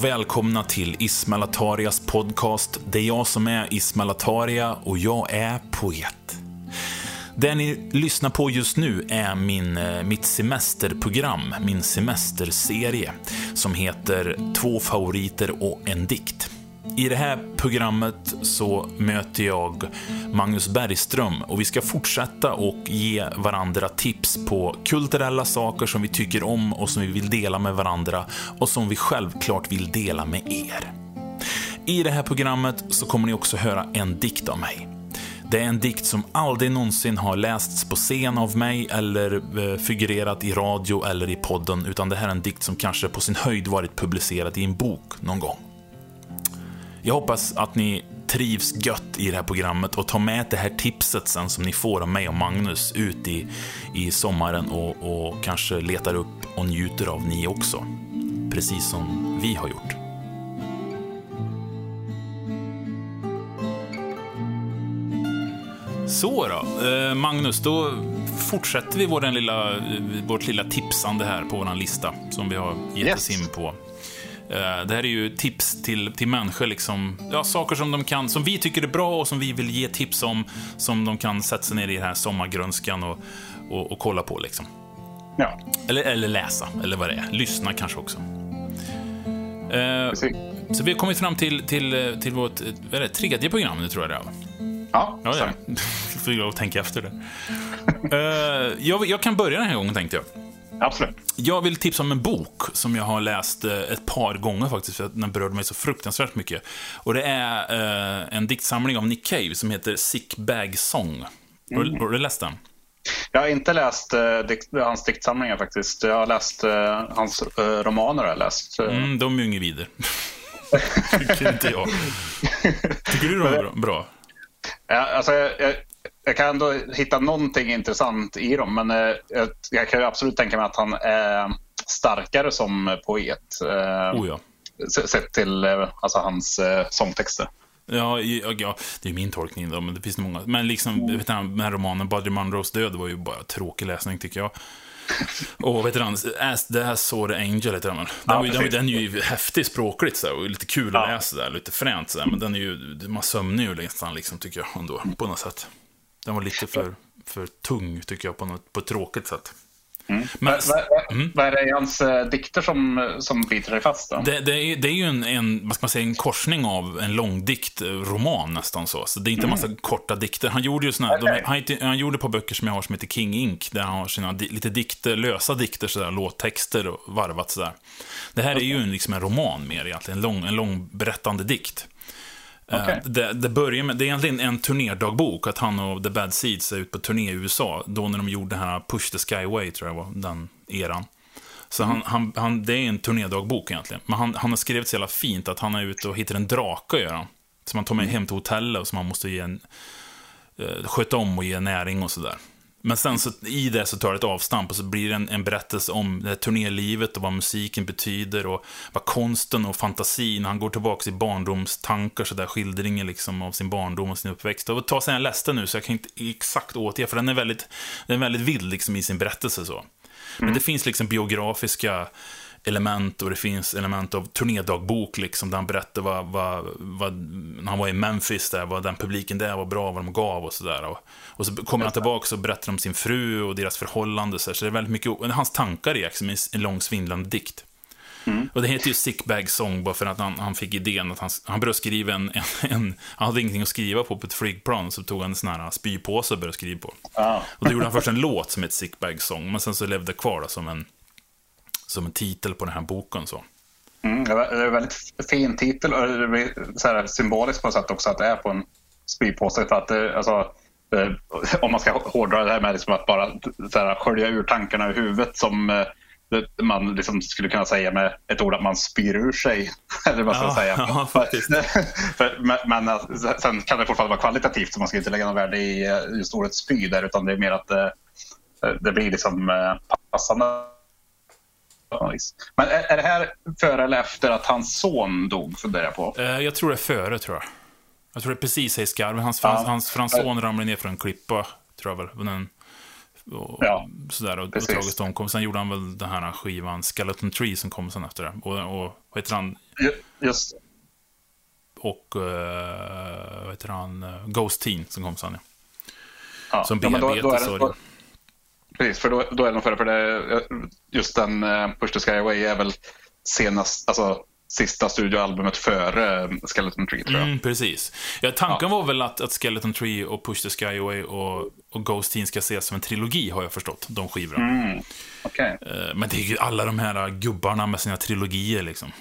och välkomna till Ismail Atarias podcast. Det är jag som är Ismail Ataria och jag är poet. Det ni lyssnar på just nu är min, eh, mitt semesterprogram, min semesterserie, som heter Två favoriter och en dikt. I det här programmet så möter jag Magnus Bergström och vi ska fortsätta och ge varandra tips på kulturella saker som vi tycker om och som vi vill dela med varandra och som vi självklart vill dela med er. I det här programmet så kommer ni också höra en dikt av mig. Det är en dikt som aldrig någonsin har lästs på scen av mig eller eh, figurerat i radio eller i podden, utan det här är en dikt som kanske på sin höjd varit publicerad i en bok någon gång. Jag hoppas att ni trivs gött i det här programmet och tar med det här tipset sen som ni får av mig och Magnus ut i, i sommaren och, och kanske letar upp och njuter av ni också. Precis som vi har gjort. Så då, eh, Magnus, då fortsätter vi vår lilla, vårt lilla tipsande här på vår lista som vi har gett yes. oss in på. Eh, det här är ju tips till, till människor, liksom, ja, saker som de kan, som vi tycker är bra och som vi vill ge tips om, som de kan sätta sig ner i den här sommargrönskan och, och, och kolla på. Liksom. Ja. Eller, eller läsa, eller vad det är. Lyssna kanske också. Eh, så vi har kommit fram till, till, till vårt är det, tredje program nu, tror jag det är. Ja, ja, ja. Får jag tänka efter det. uh, jag, jag, kan börja den här gången, tänkte jag. Absolut. Jag vill tipsa om en bok som jag har läst uh, ett par gånger faktiskt, för den berörde mig så fruktansvärt mycket. Och det är uh, en diktsamling av Nick Cave som heter Sick Bag Song. Mm. Har, har, du läst den? Jag har inte läst dikt, hans diktsamlingar faktiskt. Jag har läst hans romaner. Har läst. Mm, de är ju inget vidare. Tycker inte jag. Tycker du de är bra? Ja, alltså, jag, jag, kan ändå hitta någonting intressant i dem, men eh, jag, jag, kan ju absolut tänka mig att han är starkare som poet. Eh, oh ja. Sett till eh, alltså, hans sångtexter. Ja, ja, det är min tolkning då, men det finns många. Men liksom, mm. vet du, den här romanen, Buddy Munros död, var ju bara tråkig läsning tycker jag. Och vet du, As the the Angel heter den Den, ja, den, den, är ju häftig språkligt så och lite kul ja. att läsa där, lite fränt så men den är ju, man sömnar ju nästan liksom tycker jag ändå, på något sätt. Den var lite för, för tung tycker jag på, något, på ett tråkigt sätt. Mm. Men, vad, mm. vad är det i hans äh, dikter som, som biter sig fast? Då? Det, det, är, det är ju en, en, vad ska man säga, en korsning av en långdikt, roman nästan så. Så det är inte en massa mm. korta dikter. Han gjorde ju såna, okay. de, han, han, gjorde ett par böcker som jag har som heter King Ink, där han har sina lite dikter, lösa dikter, sådär, låttexter och varvat sådär. Det här är ju en, liksom en roman mer egentligen, en lång, en lång berättande dikt. Eh, okay. Det, det, börjar med, det är egentligen en turnerdagbok, att han och The Bad Seeds är ute på turné i USA, då när de gjorde den här Push the Skyway, tror jag var, den eran. Så han, han, han, det är en turnédagbok egentligen. Men han, han har skrivit så jävla fint att han är ute och hittar en drake, gör han. Som han tar med hem till hotellet och som han måste ge en, uh, sköta om och ge näring och sådär. Men sen så, i det så tar det ett avstamp och så blir det en, en berättelse om det turnélivet och vad musiken betyder och vad konsten och fantasin, han går tillbaka i barndomstankar, så där skildringen liksom av sin barndom och sin uppväxt. Och ta sig en läste nu så jag kan inte exakt återge, för den är väldigt, den är väldigt vild liksom i sin berättelse så. Men mm. det finns liksom biografiska element och det finns element av turnédagbok liksom, där han berättar vad, vad, vad, när han var i Memphis, där, vad den publiken där var bra, vad de gav och sådär. Och, och, så kommer han tillbaka och berättar om sin fru och deras förhållande, så, så det är väldigt mycket, hans tankar i liksom, en lång svindlande dikt. Mm. Och det heter ju Sickbag Song bara för att han, han fick idén att han, han började skriva en, en, en, Han hade ingenting att skriva på på ett flygplan, så tog han en sån här spypåse och började skriva på. Ah. Och då gjorde han först en låt som heter Sickbag Song, men sen så levde det kvar då, som en som en titel på den här boken. Så. Mm, det är en väldigt fin titel och det är så här symboliskt på något sätt också att det är på en spypåse. För att det, alltså, om man ska hårdra det här med liksom att bara så här, skölja ur tankarna i huvudet som eh, man liksom skulle kunna säga med ett ord att man spyr ur sig. Eller vad ska ja, säga. Ja, men, men eh, sen kan det fortfarande vara kvalitativt så man ska inte lägga något värde i eh, just ordet spy där utan det är mer att det, det blir liksom passande men är, det här före eller efter att hans son dog, funderar jag på? Eh, jag tror det är före, tror jag. Jag tror det är precis i skarven. Hans, ja. hans, hans son ramlade ner från en klippa, tror jag väl. Den, och, ja, sådär, och, och tragiskt omkom. Sen gjorde han väl den här skivan Skeleton Tree som kom sen efter det. Och, och vad heter han? just Och, uh, vad heter han, Ghost Teen som kom sen. Ja. Som ja, är bearbetar det, storyn. Precis, för då, då är det nog för, det, just den uh, Push the Sky Away är väl senast, alltså sista studioalbumet före eh, Skeleton Tree tror jag. Mm, precis. Ja, tanken var väl att, att Skeleton Tree och Push the Sky Away och, och Ghost Teen ska ses som en trilogi, har jag förstått, de skivorna. Mm. Okay. Eh, Men det är ju alla de här gubbarna med sina trilogier liksom.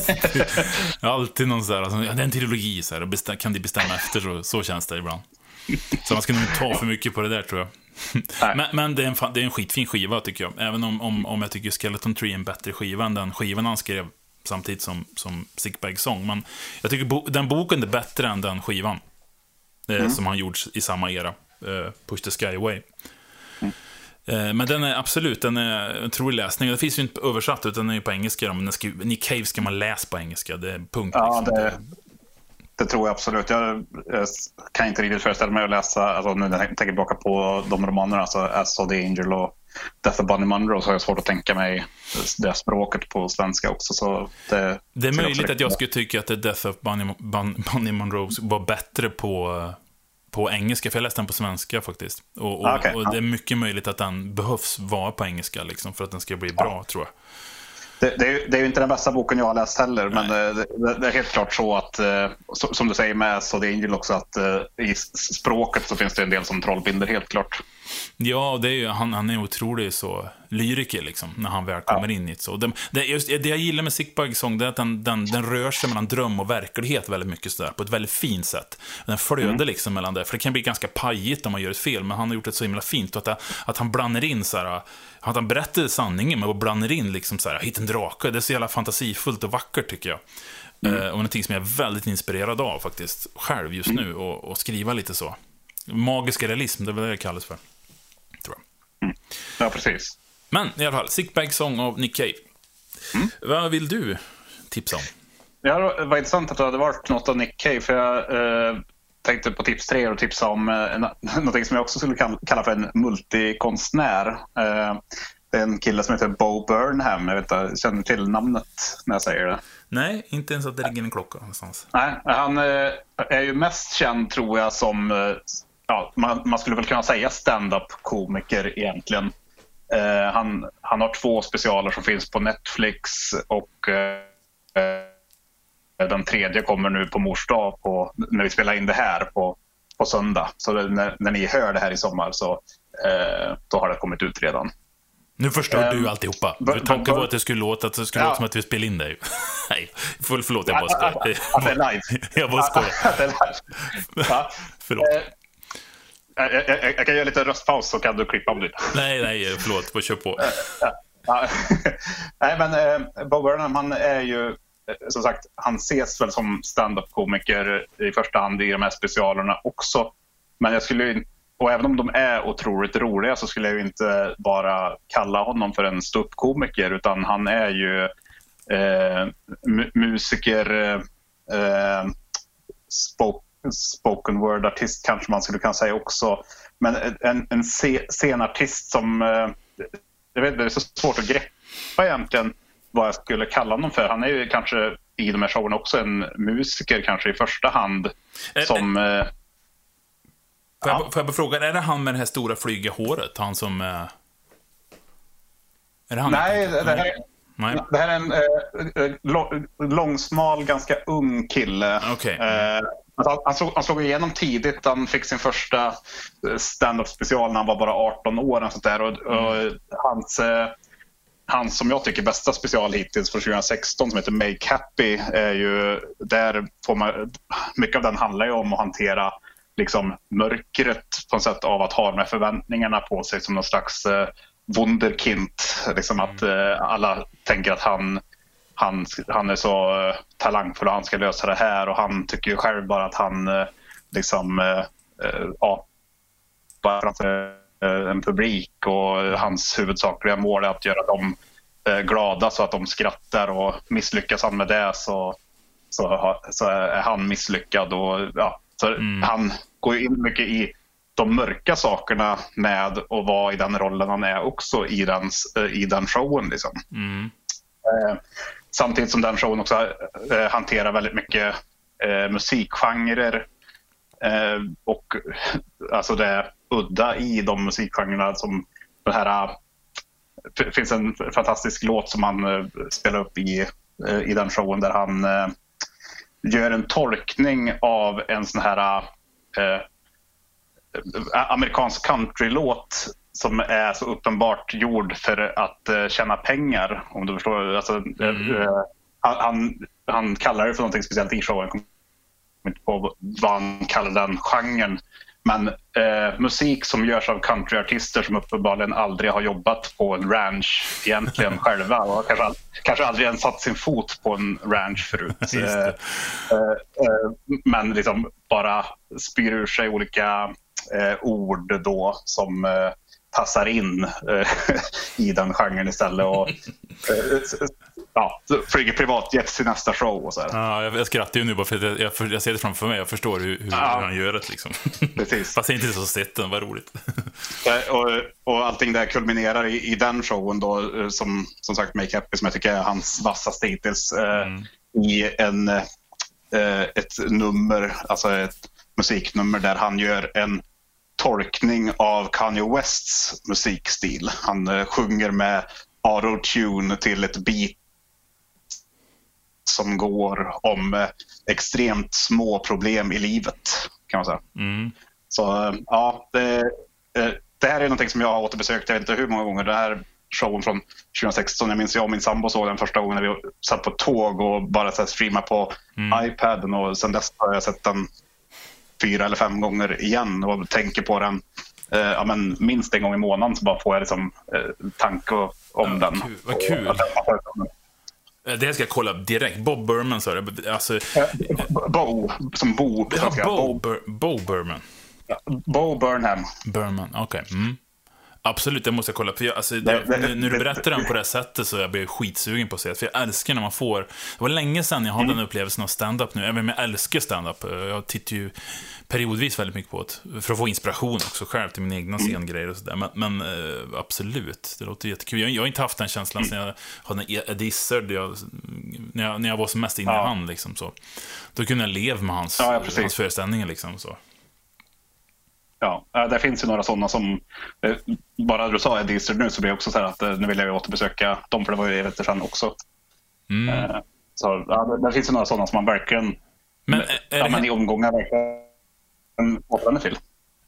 Alltid någon sån där, alltså, ja, det är en trilogi, så här, kan de bestämma efter, så, så känns det ibland. Så man ska nog inte ta för mycket på det där, tror jag. Men, men det, är en, det är en skitfin skiva, tycker jag. Även om, om, om jag tycker Skeleton Tree är en bättre skiva än den skivan han skrev samtidigt som, som Sickbag Song. Men jag tycker bo, den boken är bättre än den skivan. Eh, Som han gjort i samma era. Eh, Push the Sky Away. Eh, Men den är absolut, den är en otrolig läsning. Det finns ju inte översatt, utan den är ju på engelska. Men den Nick Cave ska man läsa på engelska, det är punkt. Ja, liksom. det, det tror jag absolut. Jag, jag kan inte riktigt föreställa mig att läsa, alltså nu när jag tänker tillbaka på de romanerna, alltså As of the Angel och Death of Bunny Munro, så har jag svårt att tänka mig det språket på svenska också. Så det, Det är möjligt att jag skulle tycka att Death of Bunny, Bun, Bunny Monroe var bättre på, på engelska, för jag läste den på svenska faktiskt. Och, och, Ah, okej, och det är mycket möjligt att den behövs vara på engelska, liksom, för att den ska bli bra, tror jag. Det, det, är, ju- det är ju inte den bästa boken jag har läst heller, men det, det, det är helt klart så att, eh, som du säger med So the Angel också, att eh, i språket så finns det en del som trollbinder helt klart. Ja, det är ju, han, han är otrolig så lyriker liksom, när han väl kommer in i det. Så det, det, just, det jag gillar med Sickbug Song det är att den, den, den rör sig mellan dröm och verklighet väldigt mycket sådär, på ett väldigt fint sätt. Den flödar liksom mellan det, för det kan bli ganska pajigt om man gör ett fel, men han har gjort det så himla fint. Att, det, att han blandar in så här, att han berättar sanningen, men blandar in liksom så här, hit en drake, det är så jävla fantasifullt och vackert tycker jag. Eh, och någonting som jag är väldigt inspirerad av faktiskt, själv just nu, och, och skriva lite så. Magisk realism, det är väl det det kallas för. Ja, precis. Men i alla fall, Sickbag Song av Nick Cave. Vad vill du tipsa om? Ja, det var intressant att det hade varit något av Nick Cave, för jag eh, tänkte på tips tre och tipsa om eh, någonting som jag också skulle kall- kalla för en multikonstnär. Eh, det är en kille som heter Bo Burnham. Jag vet inte, känner till namnet när jag säger det? Nej, inte ens att det ligger en klocka någonstans. Nej, han eh, är ju mest känd tror jag som, eh, ja, man, man skulle väl kunna säga stand-up-komiker egentligen. Eh, han, han har två specialer som finns på Netflix och eh, eh, den tredje kommer nu på mors dag på, när vi spelar in det här på, på söndag. Så det, när, när ni hör det här i sommar så eh, då har det kommit ut redan. Nu förstör Ehm, du alltihopa. För tanken var att det skulle låta, att det skulle Ja. låta som att vi spelade in dig. Nej, för, förlåt, jag bara skojar. Att det är live. Jag bara skojar. Att det är live. Ja. Förlåt. Eh, Jag, jag, jag kan göra lite röstpaus så kan du klippa om du Nej, nej, förlåt. Bara kör på. Nej, men eh, Bob Burnham, han är ju eh, som sagt, han ses väl som stand-up-komiker i första hand i de här specialerna också. Men jag skulle ju, och även om de är otroligt roliga så skulle jag ju inte bara kalla honom för en ståuppkomiker utan han är ju eh, mu- musiker, eh, spoke, spoken word-artist kanske man skulle kunna säga också. Men en, en scenartist som eh, jag vet det är så svårt att greppa egentligen vad jag skulle kalla honom för. Han är ju kanske i de här showerna också en musiker kanske i första hand. Eh, Som, eh, Får, Ja. jag, får jag bara fråga, är det han med det här stora flyga håret? Han som... Är det han? nej, det här, är- Nej. det här är en eh, eh, lång- långsmal, ganska ung kille. Okej. Eh, han, han, slog, han slog igenom tidigt. Han fick sin första eh, stand-up special när han var bara 18 år. Och sånt där. Och, och hans, eh, hans, som jag tycker, bästa special hittills från 2016 som heter Make Happy är ju... Där får man, mycket av den handlar ju om att hantera liksom, mörkret på något sätt av att ha de här förväntningarna på sig som någon slags eh, wunderkind. Liksom att eh, alla tänker att han han, han är så eh, talangfull och han ska lösa det här och han tycker ju själv bara att han eh, liksom eh, eh, ja, bara framför eh, en publik och hans huvudsakliga mål är att göra dem glada så att de skrattar och misslyckas han med det så, så, så är han misslyckad och ja, så han går ju in mycket i de mörka sakerna med att vara i den rollen han är också i den, i den showen. Liksom. Mm. Eh, samtidigt som den showen också eh, hanterar väldigt mycket eh, musikgenrer eh, och alltså det udda i de musikgenrerna som det här det finns en fantastisk låt som han eh, spelar upp i, eh, i den showen där han eh, gör en tolkning av en sån här eh, amerikansk countrylåt som är så uppenbart gjord för att uh, tjäna pengar. Om du förstår. Alltså, mm. uh, han, han kallar det för någonting speciellt i showen. Jag kommer inte på vad han kallar den genren. Men eh, musik som görs av countryartister som uppenbarligen aldrig har jobbat på en ranch egentligen själva och kanske, kanske aldrig ens satt sin fot på en ranch förut. Eh, eh, eh, men liksom bara spyr ur sig olika eh, ord då som eh, passar in i den genren istället. Och, ja, flyger privatjet till nästa show och så här. Ja, jag, jag skrattar ju nu bara för att jag, jag, jag ser det framför mig. Jag förstår hur, hur, ja. han gör det liksom. Precis. Fast jag inte så sett den, vad roligt. och, och allting där kulminerar i, i den showen då, eh, som, som sagt Make Happy, som jag tycker är hans vassaste hittills, eh, mm. i en, eh, ett nummer, alltså ett musiknummer där han gör en tolkning av Kanye Wests musikstil. Han eh, sjunger med auto-tune till ett beat som går om eh, extremt små problem i livet, kan man säga. Mm. Så eh, ja, det, det, här är någonting som jag har återbesökt, jag vet inte hur många gånger. Det här showen från 2016, jag minns jag och min sambo såg den första gången när vi satt på tåg och bara så streamade på mm. iPaden och sen dess har jag sett den fyra eller fem gånger igen och tänker på den eh, ja, men minst en gång i månaden så bara får jag liksom, eh, tanke om ja, den. Kul, vad kul. Eh, det ska jag kolla direkt. Bob Burman sa det. Alltså, eh, Bo, som Bo ja, Bo, Bo, Bo Burman. Bo Burnham. Burman, okej. Okay. Mm. Absolut, det måste jag kolla. För jag, alltså, det, det, när du berättar den på det sättet så jag blir jag skitsugen på att se det. För jag älskar när man får... Det var länge sedan jag hade mm. den upplevelsen av stand-up nu. Även om jag älskar stand-up. Jag tittar ju periodvis väldigt mycket på det. För att få inspiration också själv till mina egna mm. scengrejer och sådär. Men, men äh, absolut, det låter jättekul. Jag, jag har inte haft den känslan sen jag hade Ed Izzard, när, jag, när jag var som mest inne i ja. han. Liksom, så. Då kunde jag leva med hans, ja, hans föreställningar. Liksom, så. Ja, det finns ju några sådana som, eh, bara du sa Ed Izzard nu så blir det också så här att eh, nu vill jag återbesöka dem, för det var ju evigt sedan också. Mm. Så ja, det, finns ju några sådana som man verkligen, men, ja, men i omgångar verkligen återvänder till.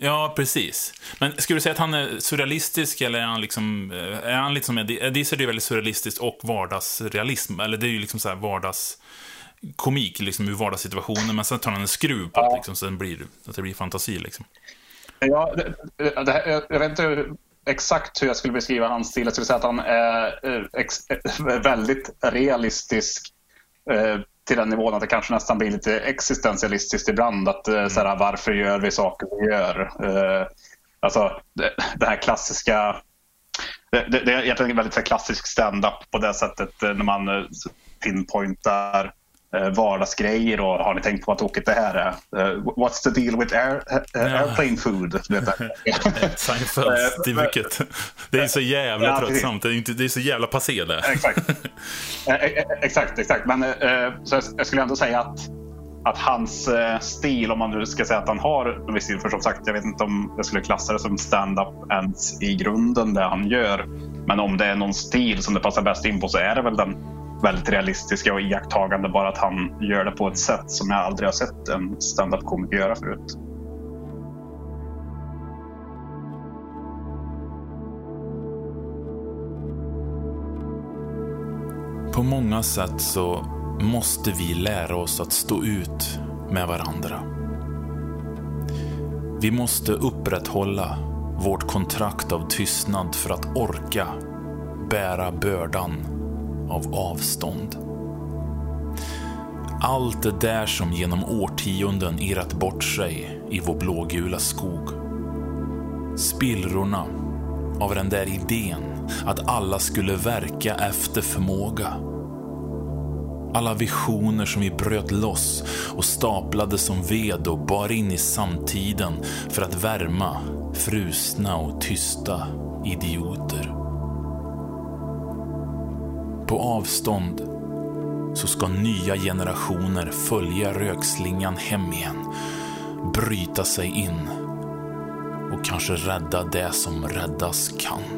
Ja, precis. Men skulle du säga att han är surrealistisk eller är han liksom... Är han liksom... Eddie är väldigt surrealistiskt och vardagsrealism. Eller det är ju liksom så här vardagskomik, liksom ur vardagssituationen. Men sen tar han en skruv på ja. liksom, så, den blir, så att det blir fantasi, liksom. Ja, det, eh, det här, eh, jag vet inte exakt hur jag skulle beskriva hans stil. Jag skulle säga att han är eh, ex, väldigt realistisk eh, till den nivån att det kanske nästan blir lite existentialistiskt ibland. Att, mm. så här, varför gör vi saker vi gör? Eh, alltså, det, det här klassiska... Det, det, det är egentligen väldigt klassisk stand-up på det sättet när man pinpointar Eh, vardagsgrejer och har ni tänkt på vad tokigt det här är? Uh, what's the deal with air, uh, airplane food? Seinfeld-stycket. det är så jävla ja, tröttsamt. Det är, inte, det är så jävla passé det. Exakt, exakt. exakt. Men så jag skulle ändå säga att, att hans stil, om man nu ska säga att han har en viss stil, för som sagt, jag vet inte om jag skulle klassa det som stand-up ens i grunden, det han gör. Men om det är någon stil som det passar bäst in på så är det väl den väldigt realistiska och iakttagande. Bara att han gör det på ett sätt som jag aldrig har sett en standup-komiker göra förut. På många sätt så måste vi lära oss att stå ut med varandra. Vi måste upprätthålla vårt kontrakt av tystnad för att orka bära bördan av avstånd. Allt det där som genom årtionden irrat bort sig i vår blågula skog. Spillrorna av den där idén att alla skulle verka efter förmåga. Alla visioner som vi bröt loss och staplade som ved och bar in i samtiden för att värma frusna och tysta idioter. På avstånd så ska nya generationer följa rökslingan hem igen, bryta sig in och kanske rädda det som räddas kan.